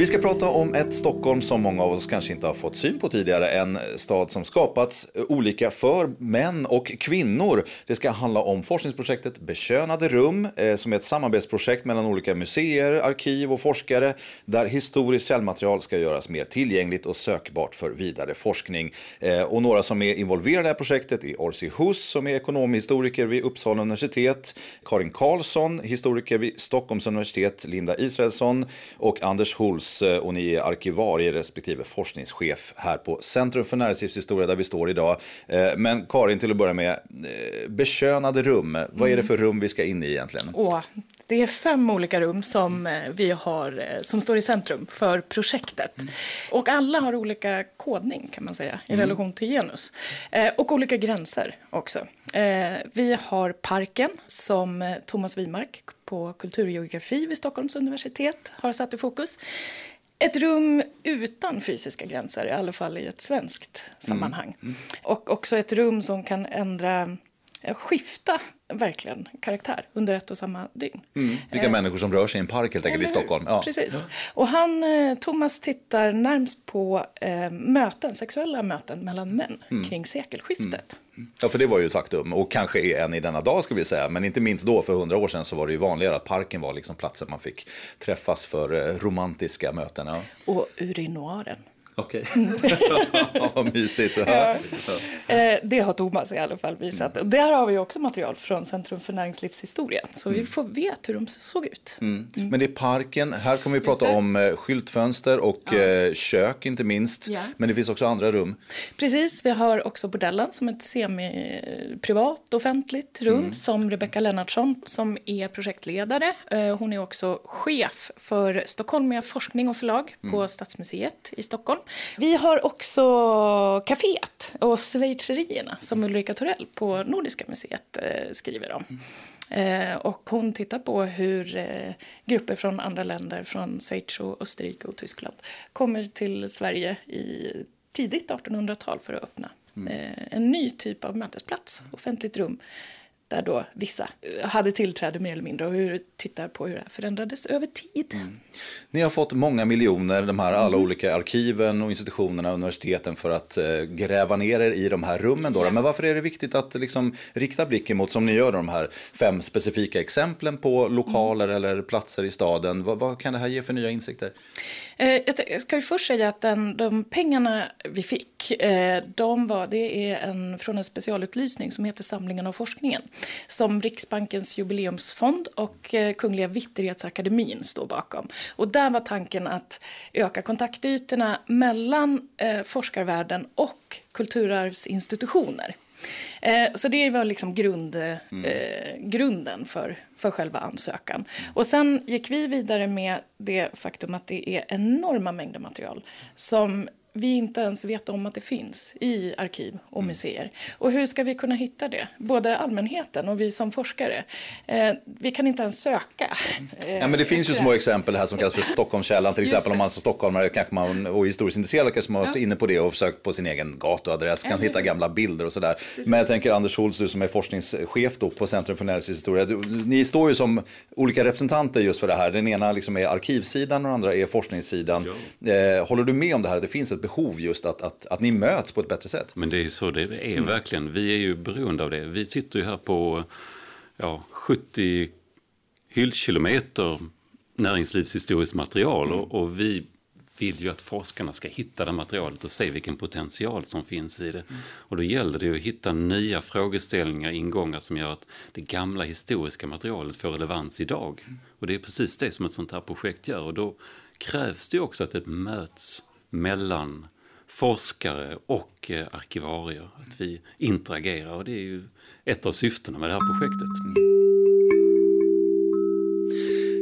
Vi ska prata om ett Stockholm som många av oss kanske inte har fått syn på tidigare. En stad som skapats eh, olika för män och kvinnor. Det ska handla om forskningsprojektet Bekönade rum eh, som är ett samarbetsprojekt mellan olika museer, arkiv och forskare där historiskt källmaterial ska göras mer tillgängligt och sökbart för vidare forskning. Eh, och några som är involverade i det här projektet är Orsi Hus som är ekonomhistoriker vid Uppsala universitet, Karin Karlsson, historiker vid Stockholms universitet, Linda Israelsson och Anders Huls eh, och ni är arkivarie respektive forskningschef här på Centrum för näringslivshistoria där vi står idag. Eh, men Karin, till att börja med, eh, bekönade rum, vad är det för rum vi ska in i egentligen? Åh, det är fem olika rum som vi har som står i centrum för projektet. Mm. Och alla har olika kodning kan man säga i mm. relation till genus. Och olika gränser också. Vi har parken som Thomas Wimark på kulturgeografi vid Stockholms universitet har satt i fokus. Ett rum utan fysiska gränser, i alla fall i ett svenskt sammanhang. Mm. Mm. Och också ett rum som kan ändra, skifta verkligen karaktär under ett och samma dygn. Mm. Vilka eh, människor som rör sig i en park helt enkelt i Stockholm. Ja. Precis. Ja. Och han, eh, Thomas tittar närmst på eh, möten, sexuella möten mellan män mm. kring sekelskiftet. Ja, för det var ju ett faktum och kanske än i denna dag ska vi säga. Men inte minst då för hundra år sedan så var det ju vanligare att parken var liksom platsen man fick träffas för eh, romantiska möten. Ja. Och urinoaren. Okej, okay. vad mysigt. Ja. Eh, det har Thomas i alla fall visat. Mm. Där har vi också material från Centrum för näringslivshistoria. Så mm. vi får vet hur de såg ut. Mm. mm. Men det är parken. Här kommer vi prata om eh, skyltfönster och ja. Eh, kök inte minst. Ja. Men det finns också andra rum. Precis, vi har också bordellen som ett semi-privat offentligt rum. Mm. Som Rebecka Lennartsson som är projektledare. Hon är också chef för Stockholm forskning och förlag på mm. Stadsmuseet i Stockholm. Vi har också kaféet och schweizerierna som Ulrika Torell på Nordiska museet eh, skriver om. Eh, och hon tittar på hur eh, grupper från andra länder, från Schweiz och Österrike och Tyskland, kommer till Sverige i tidigt 1800-tal för att öppna mm. en ny typ av mötesplats, offentligt rum där då vissa eh, hade tillträde mer eller mindre och hur tittar på hur det förändrades över tid. Mm. Ni har fått många miljoner, de här alla mm. olika arkiven och institutionerna och universiteten för att eh, gräva ner er i de här rummen. Då. Ja. Men varför är det viktigt att liksom, rikta blicken mot, som ni gör, de här fem specifika exemplen på lokaler mm. eller platser i staden? Vad, vad, kan det här ge för nya insikter? Eh, jag ska ju först säga att den, de pengarna vi fick, eh, de var, det är en, från en specialutlysning som heter Samlingen av forskningen som Riksbankens jubileumsfond och eh, Kungliga Vitterhetsakademin står bakom. Och där var tanken att öka kontaktytorna mellan eh, forskarvärlden och kulturarvsinstitutioner. Eh, så det var liksom grund, mm. eh, grunden för, för själva ansökan. Och sen gick vi vidare med det faktum att det är enorma mängder material som vi inte ens vet om att det finns i arkiv och mm. museer. Och hur ska vi kunna hitta det? Både allmänheten och vi som forskare. Eh, vi kan inte ens söka. Eh, ja, men det finns ju små exempel här som kallas för Stockholmskällan. Till exempel om man som stockholmare kanske man, och historiskt intresserad kanske man varit ja. inne på det och försökt på sin egen gatuadress. Kan ja. hitta gamla bilder och sådär. Men jag tänker Anders Schultz, du som är forskningschef då på Centrum för näringslivshistoria. ni står ju som olika representanter just för det här. Den ena liksom är arkivsidan och den andra är forskningssidan. Ja. Eh, håller du med om det här? Det finns ett ett behov just att, att, att ni möts på ett bättre sätt. Men det är så det är mm. verkligen. Vi är ju beroende av det. Vi sitter ju här på ja, 70 hyllkilometer näringslivshistoriskt material mm. och, och, vi vill ju att forskarna ska hitta det materialet och se vilken potential som finns i det. Mm. Och då gäller det ju att hitta nya frågeställningar, ingångar som gör att det gamla historiska materialet får relevans idag. Mm. Och det är precis det som ett sånt här projekt gör och då krävs det också att det möts mellan forskare och eh, arkivarier. Att vi interagerar och det är ju ett av syftena med det här projektet.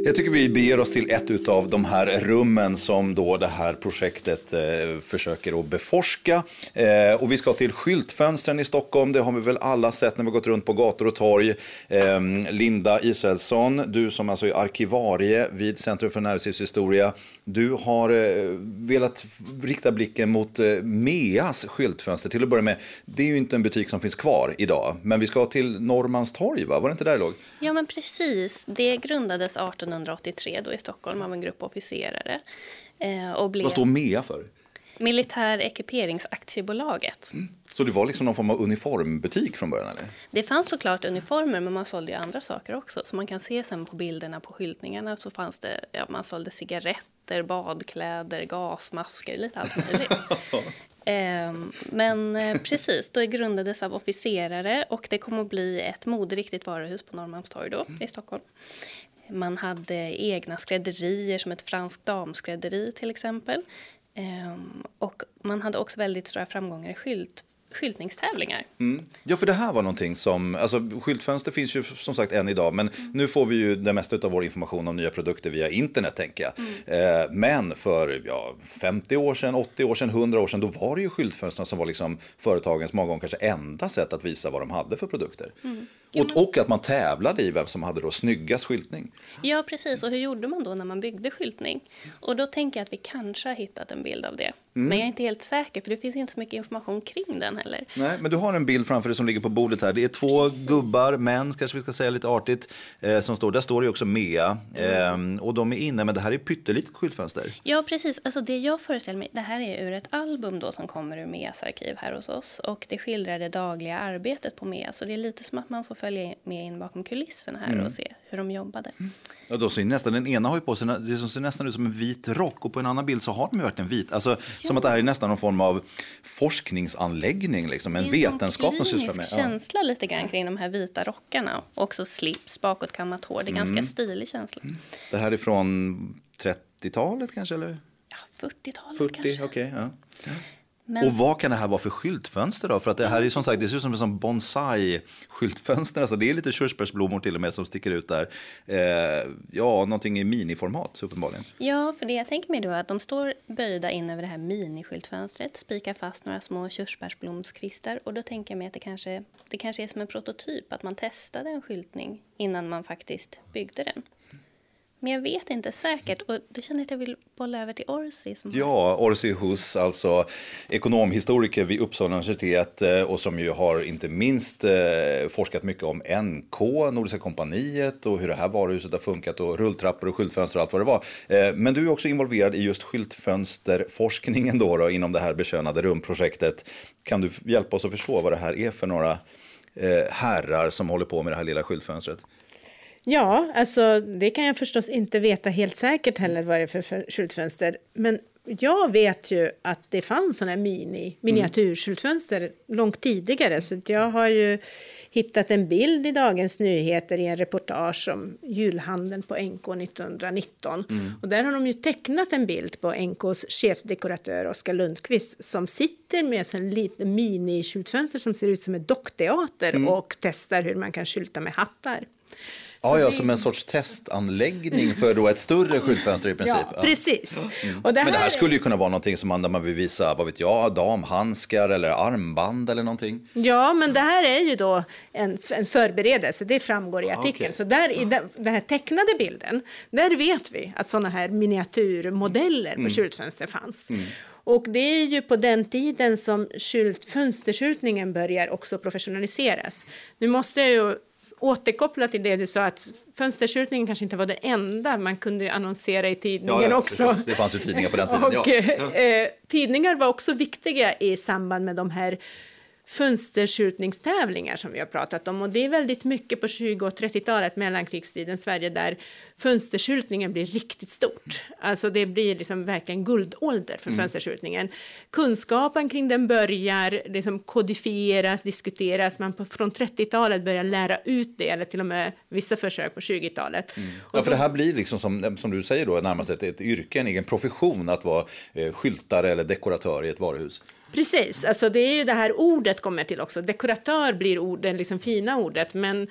Jag tycker vi beger oss till ett av de här rummen som då det här projektet eh, försöker att beforska. Eh, och vi ska till skyltfönstren i Stockholm. Det har vi väl alla sett när vi gått runt på gator och torg. Eh, Linda Israelsson, du som alltså är arkivarie vid Centrum för näringslivshistoria. Du har eh, velat rikta blicken mot eh, MEAs skyltfönster. Till att börja med, det är ju inte en butik som finns kvar idag. Men vi ska till Norrmalmstorg, va? Var det inte där det låg? Ja, men precis. Det grundades 18 1983 då i Stockholm av en grupp officerare. Eh, och blev Vad står MEA för? Militär Ekiperingsaktiebolaget. Mm. Så det var liksom någon form av uniformbutik från början eller? Det fanns såklart uniformer men man sålde ju andra saker också. Så man kan se sen på bilderna på skyltningarna så fanns det, ja, man sålde cigaretter, badkläder, gasmasker, lite allt möjligt. Ehm, men eh, precis, det grundades av officerare och det kom att bli ett moderiktigt varuhus på Norrmalmstorg då i Stockholm. Man hade egna skrädderier som ett franskt damskrädderi till exempel. Ehm, och man hade också väldigt stora framgångar i skylt, skyltningstävlingar. Mm. Ja, för det här var någonting som, alltså skyltfönster finns ju som sagt än idag, men mm. nu får vi ju det mesta av vår information om nya produkter via internet tänker jag. Mm. Eh, men för ja, 50 år sedan, 80 år sedan, 100 år sedan, då var det ju skyltfönstren som var liksom företagens många gånger kanske enda sätt att visa vad de hade för produkter. Och, och, att man tävlade i vem som hade då snyggast skyltning. Ja, precis. Och hur gjorde man då när man byggde skyltning? Och då tänker jag att vi kanske har hittat en bild av det. Mm. Men jag är inte helt säker, för det finns inte så mycket information kring den heller. Nej, men du har en bild framför dig som ligger på bordet här. Det är två precis. gubbar, män kanske vi ska säga lite artigt, eh, som står. Där står det också Mea. Mm. Eh, och de är inne, men det här är pyttelitet skyltfönster. Ja, precis. Alltså det jag föreställer mig, det här är ur ett album då som kommer ur Meas arkiv här hos oss. Och det skildrar det dagliga arbetet på Mea. Så det är lite som att man får följa med in bakom kulisserna här mm. och se hur de jobbade. Mm. Ja, då ser nästan, den ena har ju på sig, det ser nästan ut som en vit rock och på en annan bild så har de ju verkligen vit. Alltså, ja. Som att det här är nästan någon form av forskningsanläggning, liksom, en vetenskap de sysslar med. Känsla lite grann kring de här vita rockarna. Också slips, bakåtkammat hår. Det är ganska mm. stilig känsla. Mm. Det här är från 30-talet kanske? Eller? Ja, 40-talet 40, kanske. Okay, ja. Men... Och vad kan det här vara för skyltfönster då? För att det här är som sagt, det ser ut som en bonsai-skyltfönster. Alltså det är lite körsbärsblommor till och med som sticker ut där. Eh, ja, någonting i miniformat uppenbarligen. Ja, för det jag tänker mig då är att de står böjda in över det här miniskyltfönstret, spikar fast några små körsbärsblomskvistar och då tänker jag mig att det kanske, det kanske är som en prototyp, att man testade en skyltning innan man faktiskt byggde den. Men jag vet inte säkert och det känner jag att jag vill bolla över till Orsi. Som ja, Orsi Hus, alltså ekonomhistoriker vid Uppsala universitet eh, och som ju har inte minst eh, forskat mycket om NK, Nordiska kompaniet och hur det här varuhuset har funkat och rulltrappor och skyltfönster och allt vad det var. Eh, men du är också involverad i just skyltfönsterforskningen då, då inom det här bekönade rumprojektet. Kan du hjälpa oss att förstå vad det här är för några herrar som håller på med det här lilla skyltfönstret? Ja, alltså det kan jag förstås inte veta helt säkert heller vad det är för skyltfönster. Men jag vet ju att det fanns sådana här mini, miniatyrskyltfönster mm. långt tidigare. Så jag har ju hittat en bild i Dagens Nyheter i en reportage om julhandeln på NK 1919. Mm. Och där har de ju tecknat en bild på NKs chefsdekoratör Oskar Lundqvist som sitter med en liten mini-skyltfönster som ser ut som en dockteater mm. och testar hur man kan skylta med hattar. Ja, ja, som en sorts testanläggning för då ett större skyltfönster i princip. Ja, precis. Mm. Och det Men det här skulle ju kunna vara någonting som man, där man vill visa, vad vet jag, damhandskar eller armband eller någonting. Ja, men det här är ju då en, en förberedelse, det framgår i artikeln. Okay. Så där i den, den här tecknade bilden, där vet vi att sådana här miniatyrmodeller på mm. skyltfönster fanns. Mm. Och det är ju på den tiden som skylt, fönsterskyltningen börjar också professionaliseras. Nu måste jag ju återkoppla till det du sa att fönsterskyltningen kanske inte var det enda man kunde annonsera i tidningen ja, ja, också. Det fanns ju tidningar på den tiden. Och, ja. eh, tidningar var också viktiga i samband med de här fönsterskjutningstävlingar som vi har pratat om. Och det är väldigt mycket på 20 och 30-talet, mellankrigstiden Sverige, där fönsterskjutningen blir riktigt stort. Alltså det blir liksom verkligen guldålder för mm. fönsterskjutningen. Kunskapen kring den börjar liksom kodifieras, diskuteras. Man på, från 30-talet börjar lära ut det, eller till och med vissa försök på 20-talet. Mm. Ja, för det här blir liksom som, som du säger då, närmast ett, ett yrke, en egen profession att vara eh, skyltare eller dekoratör i ett varuhus. Precis, alltså det är ju det här ordet kommer till också. Dekoratör blir ord, det liksom fina ordet, men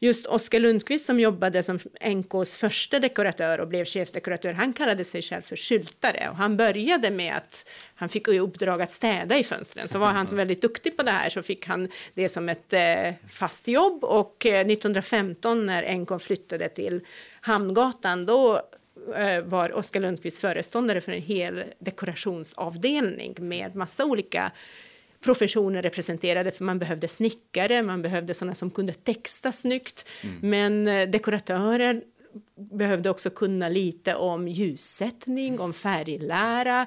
just Oskar Lundqvist som jobbade som NKs första dekoratör och blev chefsdekoratör, han kallade sig själv för skyltare och han började med att han fick i uppdrag att städa i fönstren. Så var han väldigt duktig på det här så fick han det som ett eh, fast jobb och eh, 1915 när NK flyttade till Hamngatan då var Oskar Lundqvist föreståndare för en hel dekorationsavdelning med massa olika professioner representerade för man behövde snickare, man behövde sådana som kunde texta snyggt. Mm. Men eh, dekoratörer behövde också kunna lite om ljussättning, om färglära,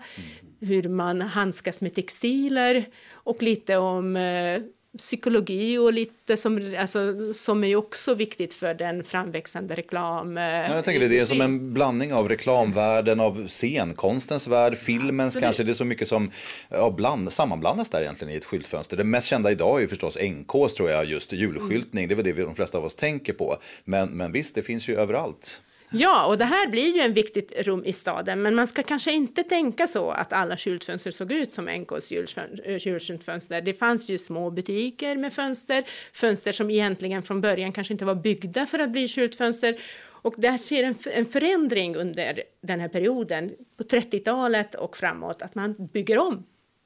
hur man handskas med textiler och lite om eh, psykologi och lite som, alltså, som är också viktigt för den framväxande reklam. Ja, jag tänker det, det är som en blandning av reklamvärlden, av scenkonstens värld, filmens Absolut. kanske. Det är så mycket som ja, bland, sammanblandas där egentligen i ett skyltfönster. Det mest kända idag är ju förstås NKs tror jag, just julskyltning. Det är väl det vi, de flesta av oss tänker på. Men, men visst, det finns ju överallt. Ja, och det här blir ju en viktigt rum i staden, men man ska kanske inte tänka så att alla skyltfönster såg ut som NKs julskyltfönster. Eh, det fanns ju små butiker med fönster, fönster som egentligen från början kanske inte var byggda för att bli skyltfönster. Och det sker en, en förändring under den här perioden, på 30-talet och framåt, att man bygger om.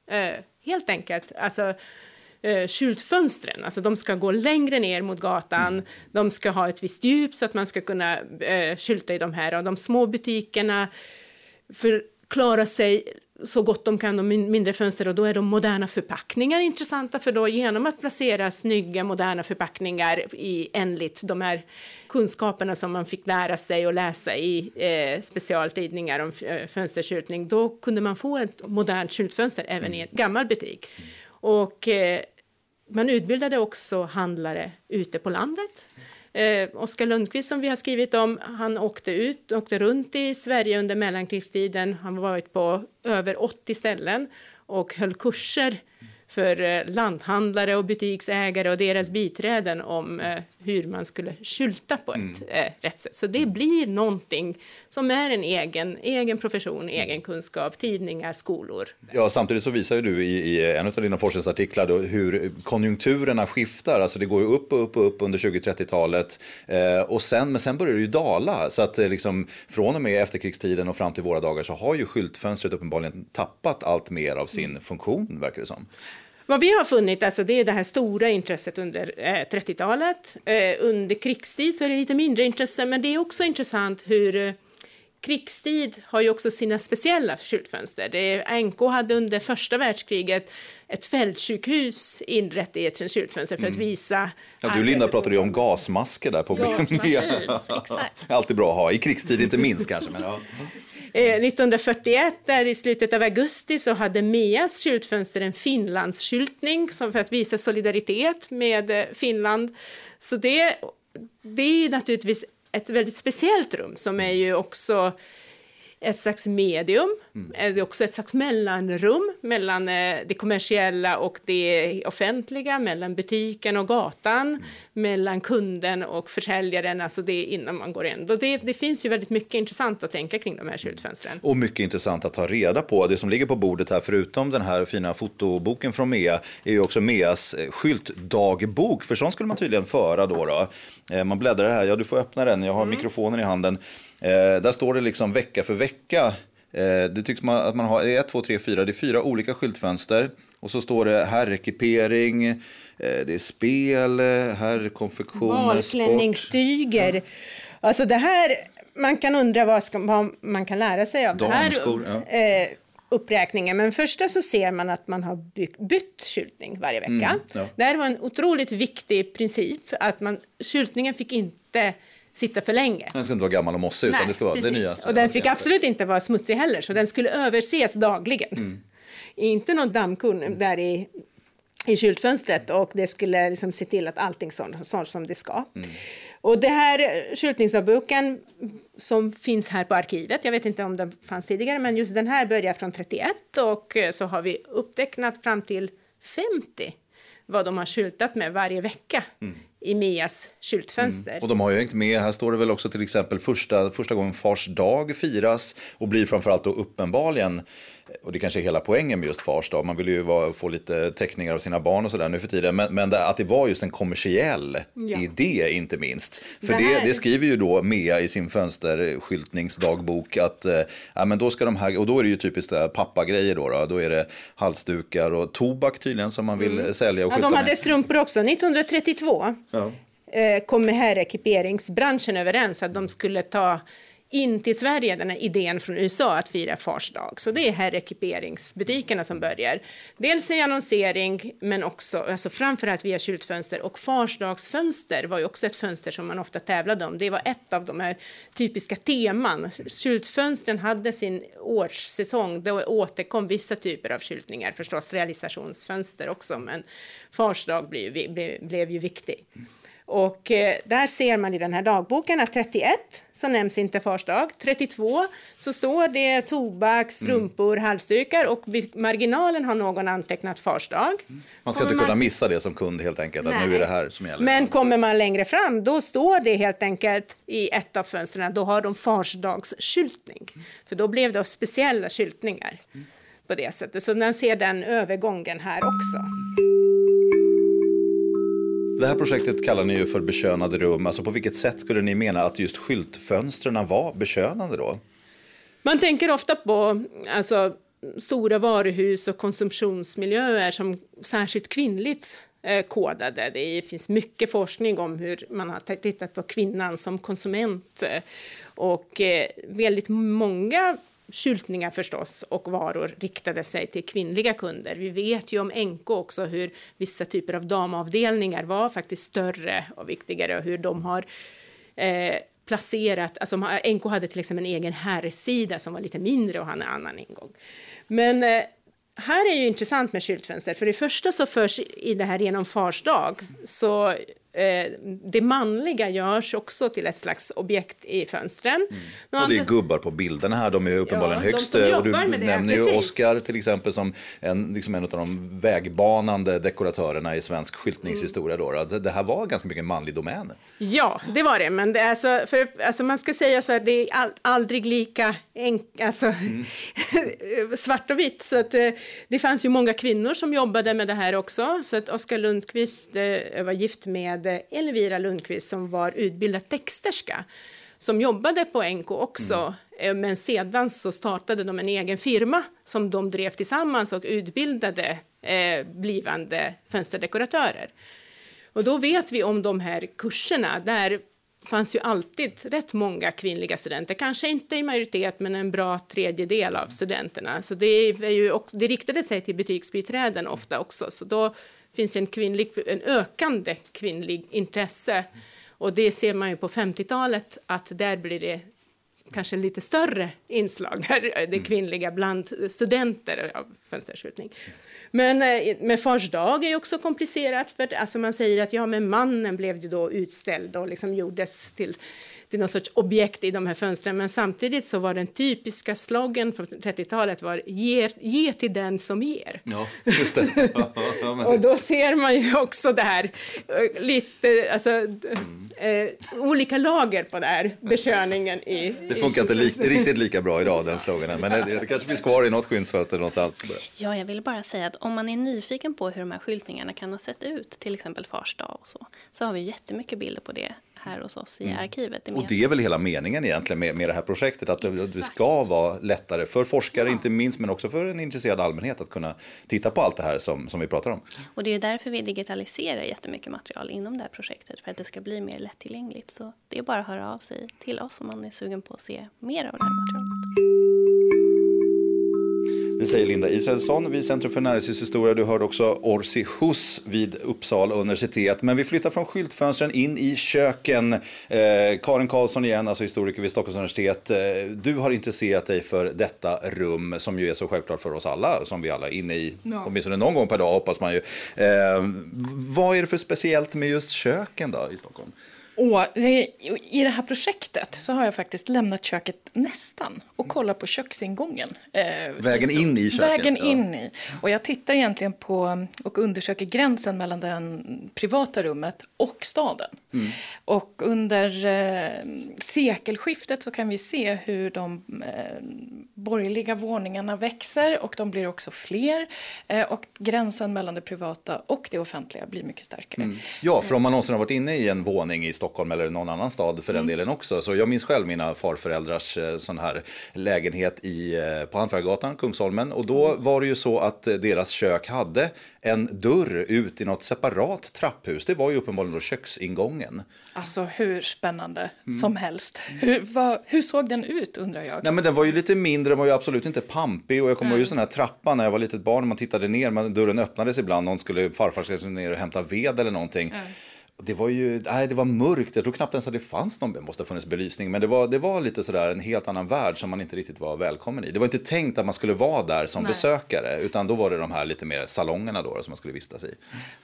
Eh, helt enkelt. Alltså, eh, skyltfönstren. Alltså de ska gå längre ner mot gatan, mm. de ska ha ett visst djup så att man ska kunna eh, skylta i de här. Och de små butikerna förklarar sig så gott de kan, de mindre fönster, och då är de moderna förpackningar intressanta, för då genom att placera snygga moderna förpackningar i enligt de här kunskaperna som man fick lära sig och läsa i eh, specialtidningar om eh, fönsterskyltning, då kunde man få ett modernt skyltfönster även i en gammal butik. Och eh, man utbildade också handlare ute på landet. Eh, Oskar Lundqvist som vi har skrivit om, han åkte ut, åkte runt i Sverige under mellankrigstiden. Han har varit på över 80 ställen och höll kurser för eh, lanthandlare och butiksägare och deras biträden om eh, hur man skulle skylta på ett mm. eh, rätt sätt. Så det blir någonting som är en egen, egen profession, egen kunskap, tidningar, skolor. Ja, samtidigt så visar ju du i, i en av dina forskningsartiklar då hur konjunkturerna skiftar. Alltså det går upp och upp och upp under 20-30-talet eh, och sen, men sen börjar det ju dala. Så att eh, liksom, från och med efterkrigstiden och fram till våra dagar så har ju skyltfönstret uppenbarligen tappat allt mer av sin mm. funktion, verkar det som. Vad vi har funnit alltså, det är det här stora intresset under eh, 30-talet. Eh, under krigstid så är det lite mindre intresse, men det är också intressant hur eh, krigstid har ju också sina speciella skyltfönster. Det, NK hade under första världskriget ett fältsjukhus inrett i ett skyltfönster för att mm. visa... Ja, du Linda pratade ju om gasmasker där på Gasmasker, Alltid bra att ha, i krigstid inte minst kanske. Men ja. Eh, 1941, där i slutet av augusti, så hade Mias skyltfönster en Finlandsskyltning som för att visa solidaritet med eh, Finland. Så det, det är naturligtvis ett väldigt speciellt rum som är ju också ett slags medium, mm. är också ett slags mellanrum mellan eh, det kommersiella och det offentliga, mellan butiken och gatan, mm. mellan kunden och försäljaren, alltså det innan man går in. Det, det finns ju väldigt mycket intressant att tänka kring de här skyltfönstren. Och mycket intressant att ta reda på. Det som ligger på bordet här, förutom den här fina fotoboken från MEA, är ju också MEAs eh, skyltdagbok, för sånt skulle man tydligen föra då. då. Eh, man bläddrar här, ja du får öppna den, jag har mm. mikrofonen i handen. Eh, där står det liksom vecka för vecka. Eh, det tycks man att man har ett, två, tre, fyra. Det är fyra olika skyltfönster. Och så står det herrekipering, eh, det är spel, herrkonfektioner, Barklänningstyger. Ja. Alltså det här, man kan undra vad, ska, vad man kan lära sig av Damskor, den här ja. uppräkningen. Men första så ser man att man har bytt, bytt skyltning varje vecka. Mm, ja. Det här var en otroligt viktig princip, att man, skyltningen fick inte sitta för länge. Den ska inte vara gammal och mossig utan det ska vara precis. det nya. Och den fick absolut inte vara smutsig heller så den skulle överses dagligen. Mm. inte något dammkorn där i, i skyltfönstret och det skulle liksom se till att allting sånt som det ska. Mm. Och det här skyltningsdagboken som finns här på arkivet, jag vet inte om den fanns tidigare, men just den här börjar från 31 och så har vi upptecknat fram till 50 vad de har skyltat med varje vecka mm i Mias skyltfönster. Mm. Och de har ju hängt med, här står det väl också till exempel första, första gången Fars dag firas och blir framförallt då uppenbarligen och det kanske är hela poängen med just Fars dag. Man vill ju vara, få lite teckningar av sina barn och sådär nu för tiden. Men, men det, att det var just en kommersiell ja. idé inte minst. För det, här... det, det, skriver ju då Mea i sin fönsterskyltningsdagbok att eh, ja, men då ska de här, och då är det ju typiskt där, pappagrejer då, då. Då är det halsdukar och tobak tydligen som man vill mm. sälja och ja, De hade med. strumpor också. 1932 ja. eh, kom herrekiperingsbranschen överens att de skulle ta in till Sverige, den här idén från USA att fira fars dag. Så det är här ekiperingsbutikerna som börjar. Dels i annonsering, men också alltså framförallt via skyltfönster. Och farsdagsfönster var ju också ett fönster som man ofta tävlade om. Det var ett av de här typiska teman. Skyltfönstren hade sin årssäsong. Då återkom vissa typer av skyltningar, förstås realisationsfönster också, men fars dag blev, blev, blev ju viktig. Och eh, där ser man i den här dagboken att 31 så nämns inte fars dag. 32 så står det tobak, strumpor, mm. halsdukar och vid marginalen har någon antecknat fars dag. Mm. Man ska kommer inte man... kunna missa det som kund helt enkelt, att nu är det här som gäller. Men kommer man längre fram då står det helt enkelt i ett av fönstren, då har de farsdagsskyltning. För då blev det speciella skyltningar på det sättet. Så man ser den övergången här också. Det här projektet kallar ni ju för bekönade rum. Alltså på vilket sätt skulle ni mena att just skyltfönstren var bekönade då? Man tänker ofta på alltså, stora varuhus och konsumtionsmiljöer som särskilt kvinnligt eh, kodade. Det finns mycket forskning om hur man har tittat på kvinnan som konsument. Eh, och eh, väldigt många skyltningar förstås och varor riktade sig till kvinnliga kunder. Vi vet ju om NK också hur vissa typer av damavdelningar var faktiskt större och viktigare och hur de har eh, placerat, alltså NK hade till exempel en egen herrsida som var lite mindre och hade en annan ingång. Men eh, här är ju intressant med skyltfönster, för det första så förs i det här genom fars dag så eh, det manliga görs också till ett slags objekt i fönstren. Mm. Och det är gubbar på bilderna här, de är uppenbarligen ja, högst. Och du nämner ju Oscar till exempel som en, liksom en av de vägbanande dekoratörerna i svensk skyltningshistoria. Då. Alltså, det här var ganska mycket manlig domän. Ja, det var det. Men det är så, för, alltså man ska säga så här, det är all, aldrig lika enk, alltså, mm. svart och vitt. Så att, eh, det fanns ju många kvinnor som jobbade med det här också. Så att Oskar Lundqvist eh, var gift med Elvira Lundqvist som var utbildad texterska som jobbade på NK också. Mm. Men sedan så startade de en egen firma som de drev tillsammans och utbildade eh, blivande fönsterdekoratörer. Och då vet vi om de här kurserna. Där fanns ju alltid rätt många kvinnliga studenter, kanske inte i majoritet men en bra tredjedel av studenterna. Så det, är ju också, det riktade sig till butiksbiträden ofta också. Så då finns en, kvinnlig, en ökande kvinnlig intresse. Och det ser man ju på 50-talet att där blir det kanske lite större inslag där det mm. kvinnliga bland studenter av fönsterskjutning. Men eh, med Fars dag är också komplicerat för alltså man säger att ja, men mannen blev ju då utställd och liksom gjordes till till någon sorts objekt i de här fönstren. Men samtidigt så var den typiska slogan från 30-talet var ge, ge till den som ger. Ja, just det. och då ser man ju också det här eh, lite, alltså mm. eh, olika lager på det här bekörningen i Det funkar inte li riktigt lika bra idag den sloganen, men det, det kanske finns kvar i något skyndsfönster någonstans. Ja, jag vill bara säga att om man är nyfiken på hur de här skyltningarna kan ha sett ut, till exempel Fars dag och så, så har vi jättemycket bilder på det här hos oss i mm. arkivet. Och det är väl hela meningen egentligen med, med det här projektet, att det, det ska vara lättare för forskare, ja. inte minst, men också för en intresserad allmänhet att kunna titta på allt det här som, som vi pratar om. Och det är därför vi digitaliserar jättemycket material inom det här projektet, för att det ska bli mer lättillgängligt. Så det är bara att höra av sig till oss om man är sugen på att se mer av det här materialet. Det säger Linda Israelsson vid Centrum för näringslivshistoria. Du hörde också Orsi Hus vid Uppsala universitet. Men vi flyttar från skyltfönstren in i köken. Eh, Karin Karlsson igen, alltså historiker vid Stockholms universitet. Eh, du har intresserat dig för detta rum som ju är så självklart för oss alla, som vi alla är inne i, no. åtminstone någon gång per dag hoppas man ju. Eh, vad är det för speciellt med just köken då i Stockholm? Och I det här projektet så har jag faktiskt lämnat köket nästan och kollat på köksingången. Eh, vägen in i köket? Vägen in i. Och jag tittar egentligen på och undersöker gränsen mellan det privata rummet och staden. Mm. Och under eh, sekelskiftet så kan vi se hur de eh, borgerliga våningarna växer och de blir också fler. Eh, och gränsen mellan det privata och det offentliga blir mycket starkare. Mm. Ja, för om man någonsin har varit inne i en våning i Stockholm Stockholm eller någon annan stad för den delen också. Så jag minns själv mina farföräldrars eh, sån här lägenhet i, eh, på Hantverkargatan, Kungsholmen. Och då var det ju så att eh, deras kök hade en dörr ut i något separat trapphus. Det var ju uppenbarligen då köksingången. Alltså hur spännande som helst. Hur, vad, hur såg den ut undrar jag? Nej men den var ju lite mindre, den var ju absolut inte pampig och jag kommer ihåg just den här trappan när jag var litet barn, man tittade ner, men dörren öppnades ibland, någon skulle, farfar skulle ner och hämta ved eller någonting. Det var ju, nej det var mörkt, jag tror knappt ens att det fanns någon, det måste ha funnits belysning, men det var, det var lite sådär en helt annan värld som man inte riktigt var välkommen i. Det var inte tänkt att man skulle vara där som Nej. besökare, utan då var det de här lite mer salongerna då som man skulle vistas i.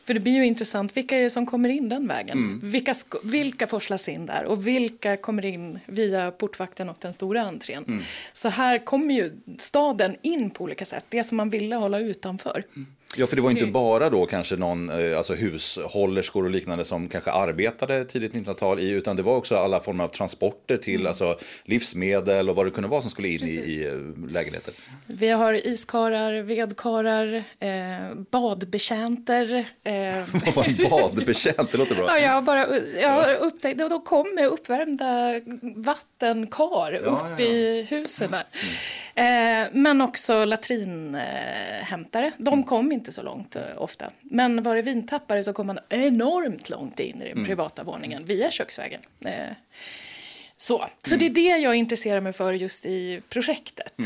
För det blir ju intressant, vilka är det som kommer in den vägen? Mm. Vilka, vilka forslas in där och vilka kommer in via portvakten och den stora entrén? Mm. Så här kommer ju staden in på olika sätt, det som man ville hålla utanför. Ja, för det var inte bara då kanske någon, eh, alltså hushållerskor och liknande som kanske arbetade tidigt 1900-tal i, utan det var också alla former av transporter till alltså livsmedel och vad det kunde vara som skulle in i, i eh, lägenheter. Vi har iskarar, vedkarar, eh, badbetjänter. Eh, Vad var en badbetjänt? Det låter bra. Ja, jag bara jag har upptäckt, då kom med uppvärmda vattenkar upp ja, ja. i husen. där. Eh, men också latrinhämtare. De kom inte så långt eh, ofta. Men var det vintappare så kom man enormt långt in i den privata våningen via köksvägen. Eh, så. så det är det jag intresserar mig för just i projektet. Eh,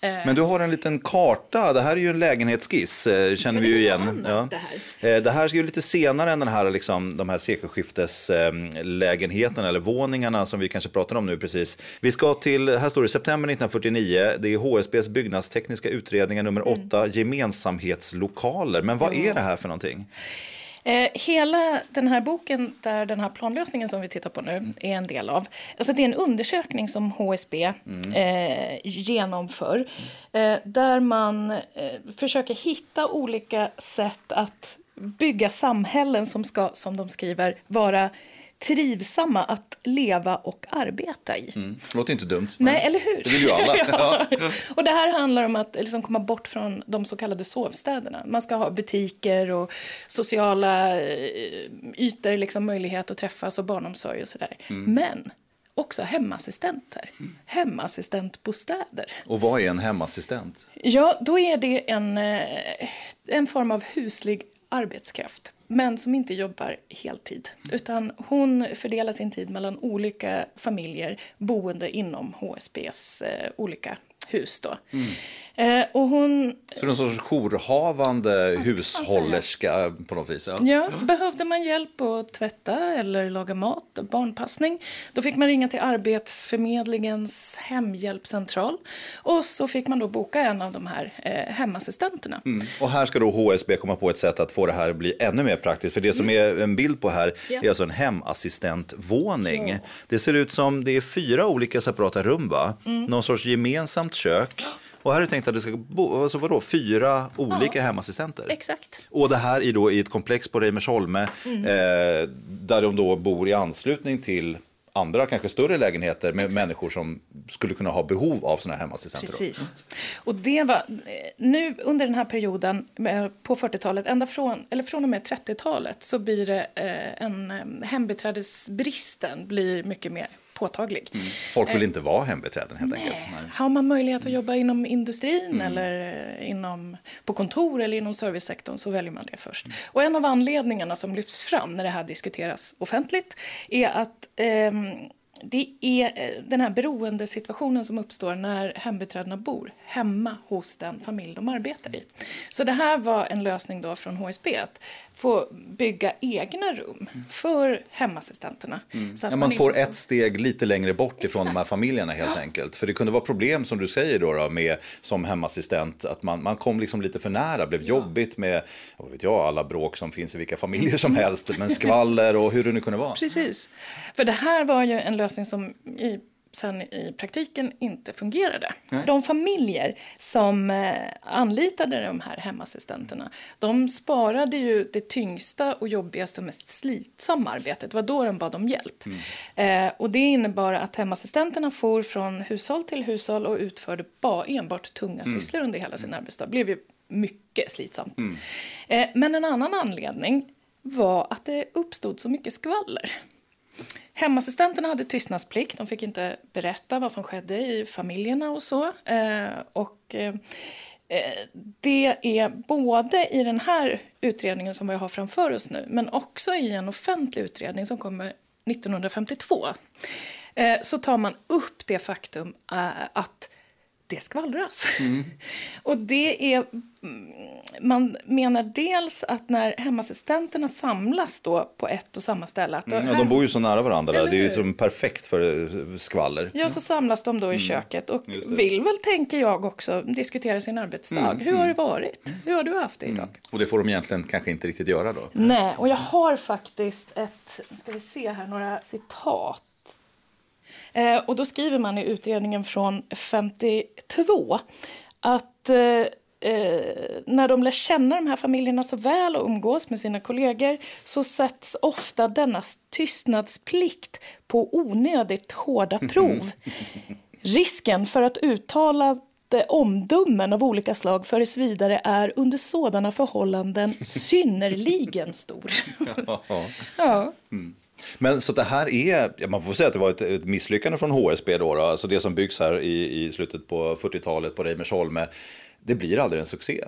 Men du har en liten karta, det här är ju en lägenhetsskiss, eh, känner vi ju igen. Ja. det här. Eh, Det här är ju lite senare än den här, liksom, de här sekelskifteslägenheterna eller våningarna som vi kanske pratar om nu precis. Vi ska till, här står det september 1949, det är HSBs byggnadstekniska utredningar nummer 8, gemensamhetslokaler. Men vad är det här för någonting? Eh, hela den här boken, där den här planlösningen som vi tittar på nu är en del av, alltså det är en undersökning som HSB eh, genomför eh, där man eh, försöker hitta olika sätt att bygga samhällen som ska, som de skriver, vara trivsamma att leva och arbeta i. Mm. Låter inte dumt. Nej, eller hur? Det vill ju alla. ja. Och det här handlar om att liksom komma bort från de så kallade sovstäderna. Man ska ha butiker och sociala eh, ytor, liksom möjlighet att träffas och barnomsorg och sådär. Men också hemassistenter, hemassistentbostäder. Och vad är en hemassistent? Ja, då är det en, eh, en form av huslig arbetskraft men som inte jobbar heltid. Utan hon fördelar sin tid mellan olika familjer boende inom HSBs eh, olika hus. Då. Mm. Eh, och hon, Så någon sorts jourhavande hushållerska på något vis? Ja. ja, behövde man hjälp att tvätta eller laga mat barnpassning då fick man ringa till Arbetsförmedlingens hemhjälpscentral och så fick man då boka en av de här eh, hemassistenterna. Mm. Och här ska då HSB komma på ett sätt att få det här att bli ännu mer praktiskt. För det som är en bild på här Ja. är alltså en hemassistentvåning. Det ser ut som det är fyra olika separata rum, va? Någon sorts gemensamt kök. Och här är det tänkt att det ska bo, alltså vadå, fyra olika hemassistenter. Exakt. Och det här är då i ett komplex på Reimersholme eh, där de då bor i anslutning till andra, kanske större lägenheter med människor som skulle kunna ha behov av sådana här hemassistenter. Precis. Och det var, eh, nu under den här perioden eh, på 40-talet, ända från, eller från och med 30-talet så blir det eh, en hembiträdesbristen blir mycket mer påtaglig. Folk vill inte vara hembiträden helt enkelt. Nej. Har man möjlighet att jobba inom industrin eller eh, inom, på kontor eller inom servicesektorn så väljer man det först. Och en av anledningarna som lyfts fram när det här diskuteras offentligt är att ehm, det är eh, den här beroendesituationen som uppstår när hembiträdena bor hemma hos den familj de arbetar i. Så det här var en lösning då från HSB att få bygga egna rum för hemassistenterna. Så att Ja, man inte får ett steg lite längre bort ifrån de här familjerna helt enkelt. För det kunde vara problem som du säger då, då med som hemassistent att man, man kom liksom lite för nära, blev jobbigt med vad vet jag, alla bråk som finns i vilka familjer som helst, men skvaller och hur det nu kunde vara. Precis. För det här var ju en lösning som i, sen i praktiken inte fungerade. De familjer som eh, anlitade de här hemassistenterna de sparade ju det tyngsta och jobbigaste och mest slitsamma arbetet. Det var då de bad om hjälp. Eh, och det innebar att hemassistenterna for från hushåll till hushåll och utförde ba, enbart tunga sysslor under hela sin arbetsdag. Det blev ju mycket slitsamt. Eh, men en annan anledning var att det uppstod så mycket skvaller. Hemassistenterna hade tystnadsplikt. De fick inte berätta vad som skedde i familjerna och så. Eh, och, eh, eh det är både i den här utredningen som vi har framför oss nu men också i en offentlig utredning som kommer 1952 eh, så tar man upp det faktum eh, att det skvallras. Mm. och det är, man menar dels att när hemassistenterna samlas då på ett och samma ställe. Att mm, ja, de bor ju så nära varandra, det är ju som perfekt för eh, skvaller. Ja, så samlas de då i mm. köket och vill väl, tänker jag också, diskutera sin arbetsdag. Mm. Hur har det mm. varit? Hur har du haft det idag? Mm. Och det får de egentligen kanske inte riktigt göra då? Nej, och jag har faktiskt ett, ska vi se här, några citat Eh, och då skriver man i utredningen från 52 att eh, eh, när de lär känna de här familjerna så väl och umgås med sina kollegor så sätts ofta denna tystnadsplikt på onödigt hårda prov. Risken för att uttala omdömen av olika slag föres vidare är under sådana förhållanden synnerligen stor. ja. Mm. Men så det här är, man får säga att det var ett, ett misslyckande från HSB då, då, alltså det som byggs här i, i slutet på 40-talet på Reimersholme, det blir aldrig en succé.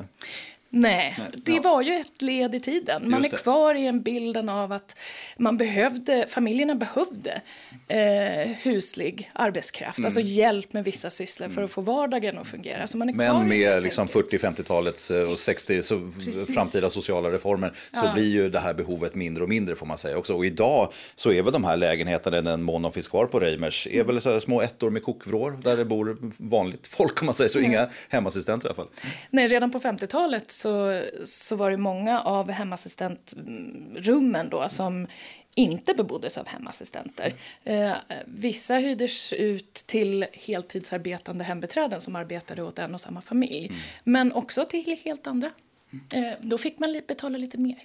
Nej, Nej, det ja. var ju ett led i tiden. Man är kvar i en bilden av att man behövde, familjerna behövde eh, huslig arbetskraft, alltså mm. alltså hjälp med vissa sysslor mm. för att få vardagen att fungera. Så man är Men med liksom 40-50-talets eh, och 60 så framtida sociala reformer så ja. blir ju det här behovet mindre och mindre får man säga också. Och idag så är väl de här lägenheterna, den mån de finns kvar på Reimers, är väl så små ettor med kokvrår där det bor vanligt folk om man säger så, mm. inga hemassistenter i alla fall. Nej, redan på 50-talet så, så var det många av hemassistentrummen då som inte beboddes av hemassistenter. Eh, vissa hyrdes ut till heltidsarbetande hembiträden som arbetade åt en och samma familj. Mm. Men också till helt andra. Eh, då fick man betala lite mer.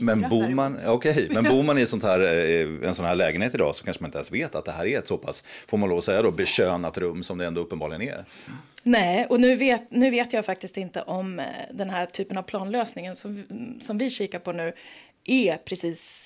Men bor, man, okay, men bor man i sånt här, eh, en sån här lägenhet idag så kanske man inte ens vet att det här är ett så pass, får man lov att säga då, bekönat rum som det ändå uppenbarligen är. Nej, och nu vet, nu vet jag faktiskt inte om eh, den här typen av planlösningen som, som vi kikar på nu är precis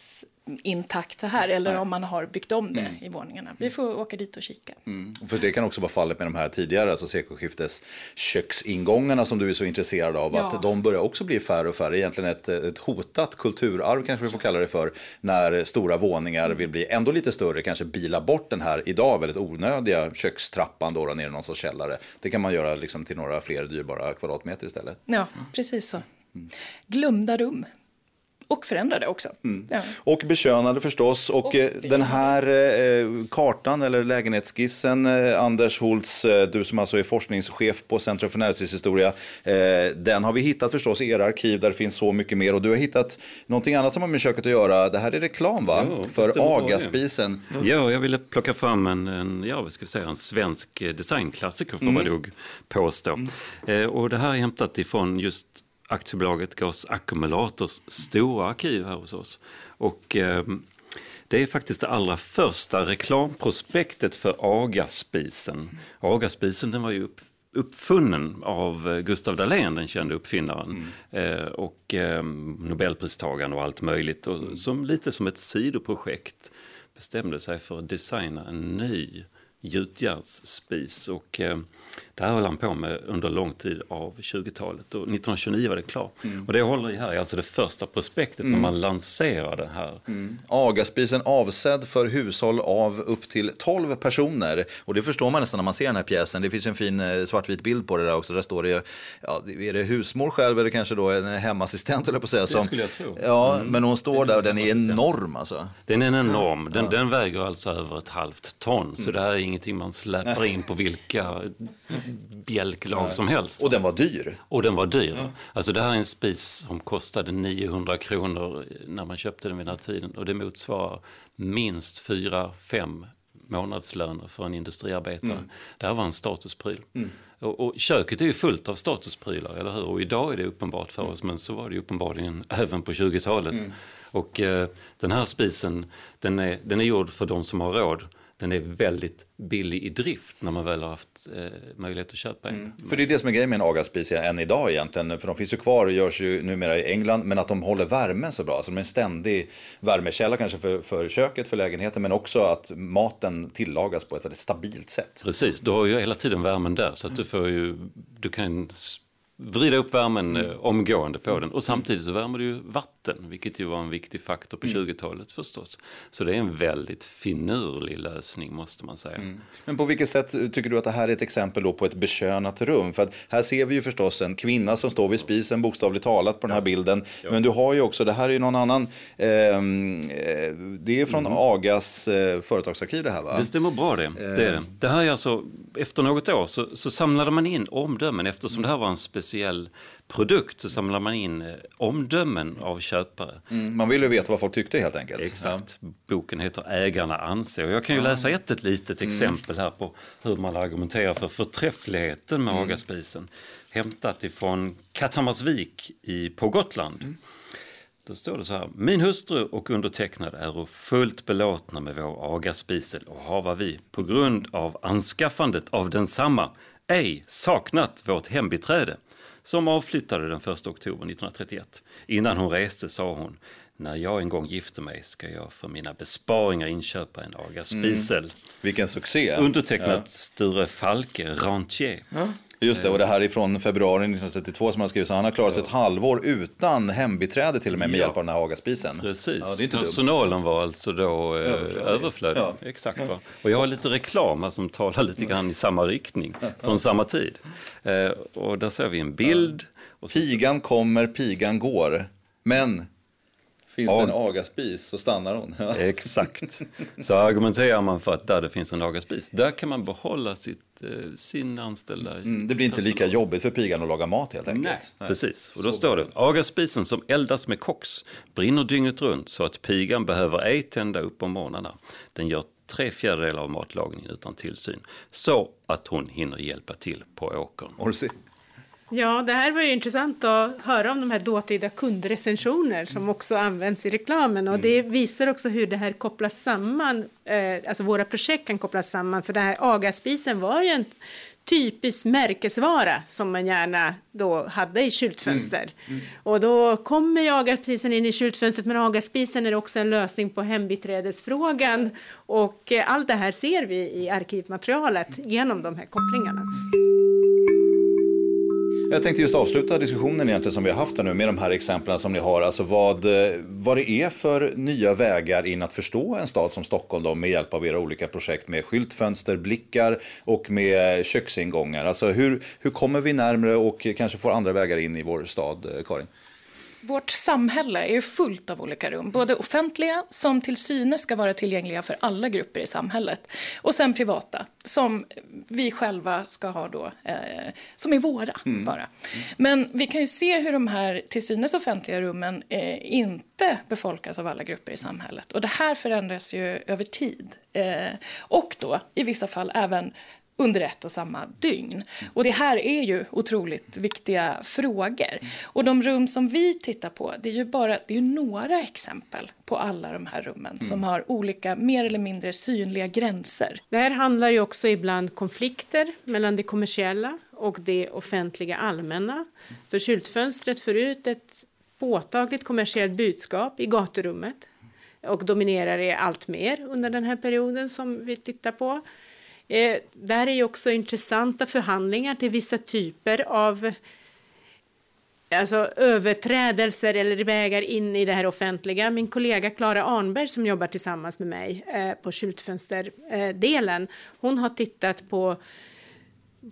intakt så här eller Nej. om man har byggt om det mm. i våningarna. Vi får åka dit och kika. Mm. För det kan också vara fallet med de här tidigare, alltså sekelskiftes köksingångarna som du är så intresserad av. Ja. Att de börjar också bli färre och färre. Egentligen ett, ett hotat kulturarv kanske vi får kalla det för. När stora våningar vill bli ändå lite större, kanske bila bort den här idag väldigt onödiga kökstrappan då, då ner i någon sorts källare. Det kan man göra liksom till några fler dyrbara kvadratmeter istället. Ja, precis så. Mm. Glömda rum och förändrade också. Mm. Ja. Och bekönade förstås. Och, och eh, den här eh, kartan eller lägenhetsskissen, eh, Anders Holtz, eh, du som alltså är forskningschef på Centrum för näringslivshistoria, den har vi hittat förstås i era arkiv där det finns så mycket mer. Och du har hittat någonting annat som har med köket att göra. Det här är reklam va? Ja, för Agaspisen. Ja, jag ville plocka fram en, en, ja, vad ska vi säga, en svensk designklassiker får mm. man nog påstå. Mm. och det här är hämtat ifrån just aktiebolaget Gas Accumulators stora arkiv här hos oss. Och, eh, det är faktiskt det allra första reklamprospektet för Agaspisen. Agaspisen den var ju upp, uppfunnen av eh, Gustav Dahlén, den kände uppfinnaren. Mm. Eh, och eh, Nobelpristagaren och allt möjligt. Och mm. som, lite som ett sidoprojekt bestämde sig för att designa en ny gjutjärnsspis. Och, eh, det här höll han på med under lång tid av 20-talet och 1929 var det klart. Mm. Och det jag håller i här är alltså det första prospektet mm. när man lanserade det här. Mm. Agaspisen avsedd för hushåll av upp till 12 personer. Och det förstår man nästan när man ser den här pjäsen. Det finns en fin eh, svartvit bild på det där också. Där står det, ja, är det husmor själv eller kanske då en hemassistent eller på att säga. Som, det skulle jag tro. Ja, mm. men hon står där och den är enorm alltså. Den är enorm. Den, ja. den väger alltså över ett halvt ton. Så mm. det här är ingenting man släpper in på vilka bjälklag som helst. Och den var dyr. Och den var dyr. Ja. Alltså det här är en spis som kostade 900 kronor när man köpte den vid den här tiden. Och det motsvarar minst 4-5 månadslöner för en industriarbetare. Mm. Det här var en statuspryl. Mm. Och, och, köket är ju fullt av statusprylar, eller hur? Och idag är det uppenbart för oss, men så var det uppenbarligen även på 20-talet. Mm. Och eh, den här spisen, den är, den är gjord för de som har råd den är väldigt billig i drift när man väl har haft eh, möjlighet att köpa en. Mm. För det är det som är grejen med en agaspis än idag egentligen. För de finns ju kvar, görs ju numera i England, men att de håller värmen så bra. Alltså de är en ständig värmekälla kanske för, för köket, för lägenheten, men också att maten tillagas på ett väldigt stabilt sätt. Precis, du har ju hela tiden värmen där så att du får ju, du kan vrida upp värmen mm. Eh, omgående på den. Och samtidigt så värmer du ju vatten, vilket ju var en viktig faktor på mm. 20-talet förstås. Så det är en väldigt finurlig lösning måste man säga. Mm. Men på vilket sätt tycker du att det här är ett exempel på ett bekönat rum? För att här ser vi ju förstås en kvinna som står vid spisen bokstavligt talat på den här bilden. Ja. Men du har ju också, det här är ju någon annan, eh, det är från mm. Agas eh, företagsarkiv det här va? Det stämmer bra det. Det, är det. det här är alltså, efter något år så, så samlade man in omdömen eftersom det här var en speciell produkt så samlar man in eh, omdömen av köpare. Mm, man vill ju veta vad folk tyckte helt enkelt. Exakt. Ja. Boken heter Ägarna anser. Jag kan ju läsa ett, ett litet mm. exempel här på hur man argumenterar för förträffligheten med mm. Hagaspisen. Hämtat ifrån Katthammarsvik i, på Gotland. Mm. Då står det så här. Min hustru och undertecknad är fullt belåtna med vår agaspisel och hava vi på grund av anskaffandet av densamma ej saknat vårt hembiträde som avflyttade den 1 oktober 1931. Innan hon reste sa hon när jag en gång gifter mig ska jag för mina besparingar inköpa en Aga spisel. Mm. Vilken succé! Undertecknat ja. Sture Falke, rentier. Ja. Just det, och det här är från februari 1932 som han skriver, så han har klarat sig ett halvår utan hembiträde till och med med ja. hjälp av den här Hagaspisen. Precis, ja, personalen var alltså då eh, överflödig. Ja. Exakt. Va? Och jag har lite reklam som talar lite grann i samma riktning, från samma tid. Eh, och där ser vi en bild. Pigan kommer, pigan går. Men Finns det en agaspis så stannar hon. Exakt. Så argumenterar man för att där det finns en agaspis, där kan man behålla sitt, eh, sin anställda mm, Det blir inte lika jobbigt för pigan att laga mat helt enkelt. Nej, Nej. precis. Och då så står det, agaspisen som eldas med koks brinner dygnet runt så att pigan behöver ej tända upp om morgnarna. Den gör tre fjärdedelar av matlagningen utan tillsyn. Så att hon hinner hjälpa till på åkern. Ja, det här var ju intressant att höra om de här dåtida kundrecensioner som också används i reklamen och det mm. visar också hur det här kopplas samman, eh, alltså våra projekt kan kopplas samman för det här agaspisen var ju en typisk märkesvara som man gärna då hade i skyltfönster. Mm. Mm. Och då kommer agaspisen in i skyltfönstret men agaspisen är också en lösning på hembiträdesfrågan och eh, allt det här ser vi i arkivmaterialet genom de här kopplingarna. Jag tänkte just avsluta diskussionen egentligen som vi har haft här nu med de här exemplen som ni har. Alltså vad, eh, vad det är för nya vägar in att förstå en stad som Stockholm då, med hjälp av era olika projekt med skyltfönster, blickar och med köksingångar. Alltså hur, hur kommer vi närmre och kanske får andra vägar in i vår stad, eh, Karin? Vårt samhälle är fullt av olika rum, både offentliga som till synes ska vara tillgängliga för alla grupper i samhället och sen privata som vi själva ska ha då, eh, som är våra mm. bara. Men vi kan ju se hur de här till synes offentliga rummen eh, inte befolkas av alla grupper i samhället och det här förändras ju över tid. Eh, och då i vissa fall även under ett och samma dygn. Och det här är ju otroligt viktiga frågor. Och de rum som vi tittar på, det är ju bara det är några exempel på alla de här rummen mm. som har olika mer eller mindre synliga gränser. Det här handlar ju också ibland konflikter mellan det kommersiella och det offentliga allmänna. För skyltfönstret för ut ett påtagligt kommersiellt budskap i gaturummet och dominerar det allt mer under den här perioden som vi tittar på. Eh, där är ju också intressanta förhandlingar till vissa typer av alltså, överträdelser eller vägar in i det här offentliga. Min kollega Klara Arnberg som jobbar tillsammans med mig eh, på skyltfönsterdelen, eh, hon har tittat på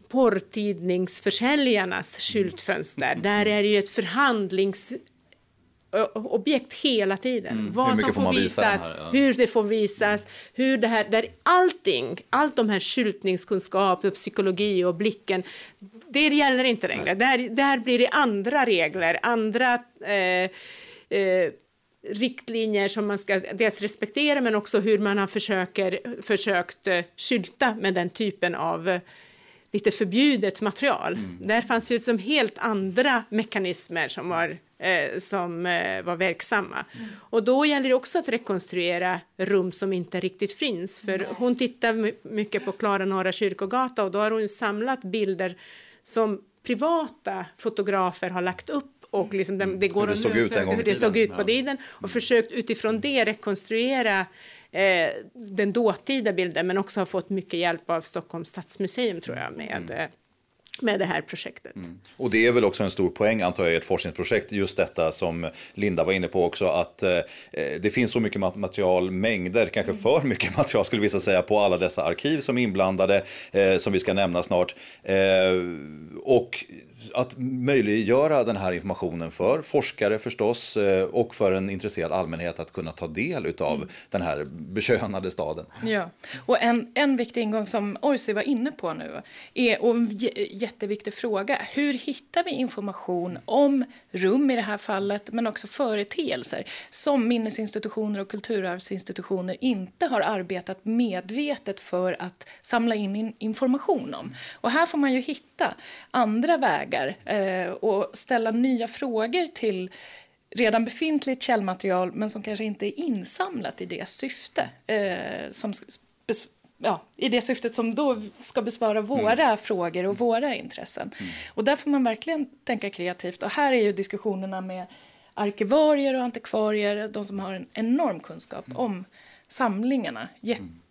porrtidningsförsäljarnas skyltfönster. Där är det ju ett förhandlings objekt hela tiden. Mm. Vad som får, får visas, ja. hur det får visas, hur det här, där allting, allt de här skyltningskunskap och psykologi och blicken, det gäller inte längre. Där, där blir det andra regler, andra eh, eh, riktlinjer som man ska dels respektera men också hur man har försöker, försökt eh, skylta med den typen av eh, lite förbjudet material. Mm. Där fanns ju som helt andra mekanismer som var eh, som eh, var verksamma. Mm. Och då gäller det också att rekonstruera rum som inte riktigt finns. För Nej. hon tittar mycket på Klara Norra Kyrkogata och då har hon samlat bilder som privata fotografer har lagt upp och liksom det, det går hur det såg ut en gång hur det såg ut på ja. tiden och försökt utifrån det rekonstruera eh, den dåtida bilden men också har fått mycket hjälp av Stockholms stadsmuseum tror jag med mm. Med det här projektet. Mm. Och det är väl också en stor poäng antar jag i ett forskningsprojekt, just detta som Linda var inne på också, att eh, det finns så mycket material, mängder, kanske mm. för mycket material skulle vissa säga, på alla dessa arkiv som är inblandade, eh, som vi ska nämna snart. Eh, och att möjliggöra den här informationen för forskare förstås eh, och för en intresserad allmänhet att kunna ta del av mm. den här bekönade staden. Ja, och en, en viktig ingång som Orsi var inne på nu är och en jätteviktig fråga. Hur hittar vi information om rum i det här fallet men också företeelser som minnesinstitutioner och kulturarvsinstitutioner inte har arbetat medvetet för att samla in information om. Och här får man ju hitta andra vägar vägar eh, och ställa nya frågor till redan befintligt källmaterial men som kanske inte är insamlat i det syfte eh, som ja, i det syftet som då ska besvara våra mm. frågor och våra intressen. Mm. Och där får man verkligen tänka kreativt. Och här är ju diskussionerna med arkivarier och antikvarier, de som har en enorm kunskap mm. om samlingarna,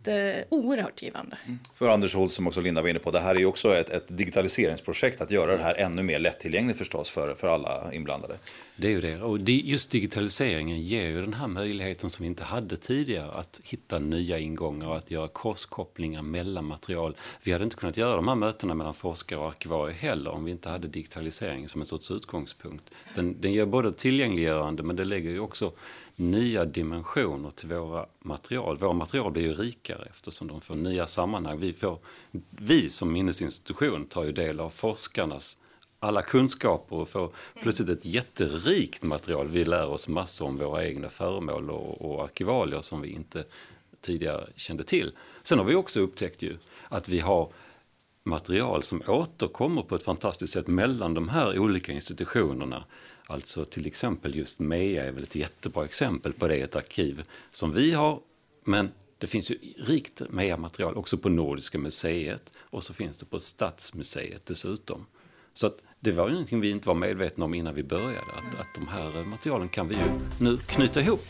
jätte, oerhört givande. Mm. För Anders Holt som också Linda var inne på, det här är ju också ett, ett, digitaliseringsprojekt att göra det här ännu mer lättillgängligt förstås för, för alla inblandade. Det är ju det, och just digitaliseringen ger ju den här möjligheten som vi inte hade tidigare att hitta nya ingångar och att göra korskopplingar mellan material. Vi hade inte kunnat göra de här mötena mellan forskare och arkivarier heller om vi inte hade digitaliseringen som en sorts utgångspunkt. Den, den ger både tillgängliggörande men det lägger ju också nya dimensioner till våra material. Våra material blir ju rikare eftersom de får nya sammanhang. Vi, får, vi som minnesinstitution tar ju del av forskarnas alla kunskaper och får plötsligt ett jätterikt material. Vi lär oss massor om våra egna föremål och, och arkivalier som vi inte tidigare kände till. Sen har vi också upptäckt ju att vi har material som återkommer på ett fantastiskt sätt mellan de här olika institutionerna. Alltså till exempel just MEA är väl ett jättebra exempel på det, ett arkiv som vi har, men det finns ju rikt MEA-material också på Nordiska museet och så finns det på Stadsmuseet dessutom. Så att det var ju någonting vi inte var medvetna om innan vi började, att, att de här materialen kan vi ju nu knyta ihop.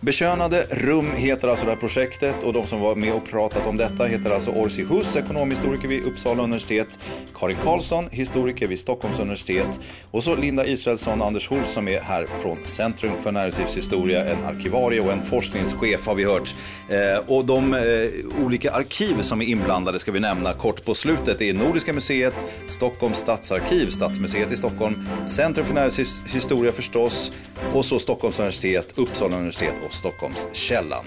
Bekönade rum heter alltså det här projektet och de som var med och pratat om detta heter alltså Orsi Hus, ekonomhistoriker vid Uppsala universitet, Karin Karlsson, historiker vid Stockholms universitet och så Linda Israelsson och Anders Hol som är här från Centrum för näringslivshistoria, en arkivarie och en forskningschef har vi hört. Eh, och de eh, olika arkiv som är inblandade ska vi nämna kort på slutet. Det är Nordiska museet, Stockholms stads stadsarkiv, Stadsmuseet i Stockholm, Centrum för näringshistoria förstås och så Stockholms universitet, Uppsala universitet och Stockholmskällan.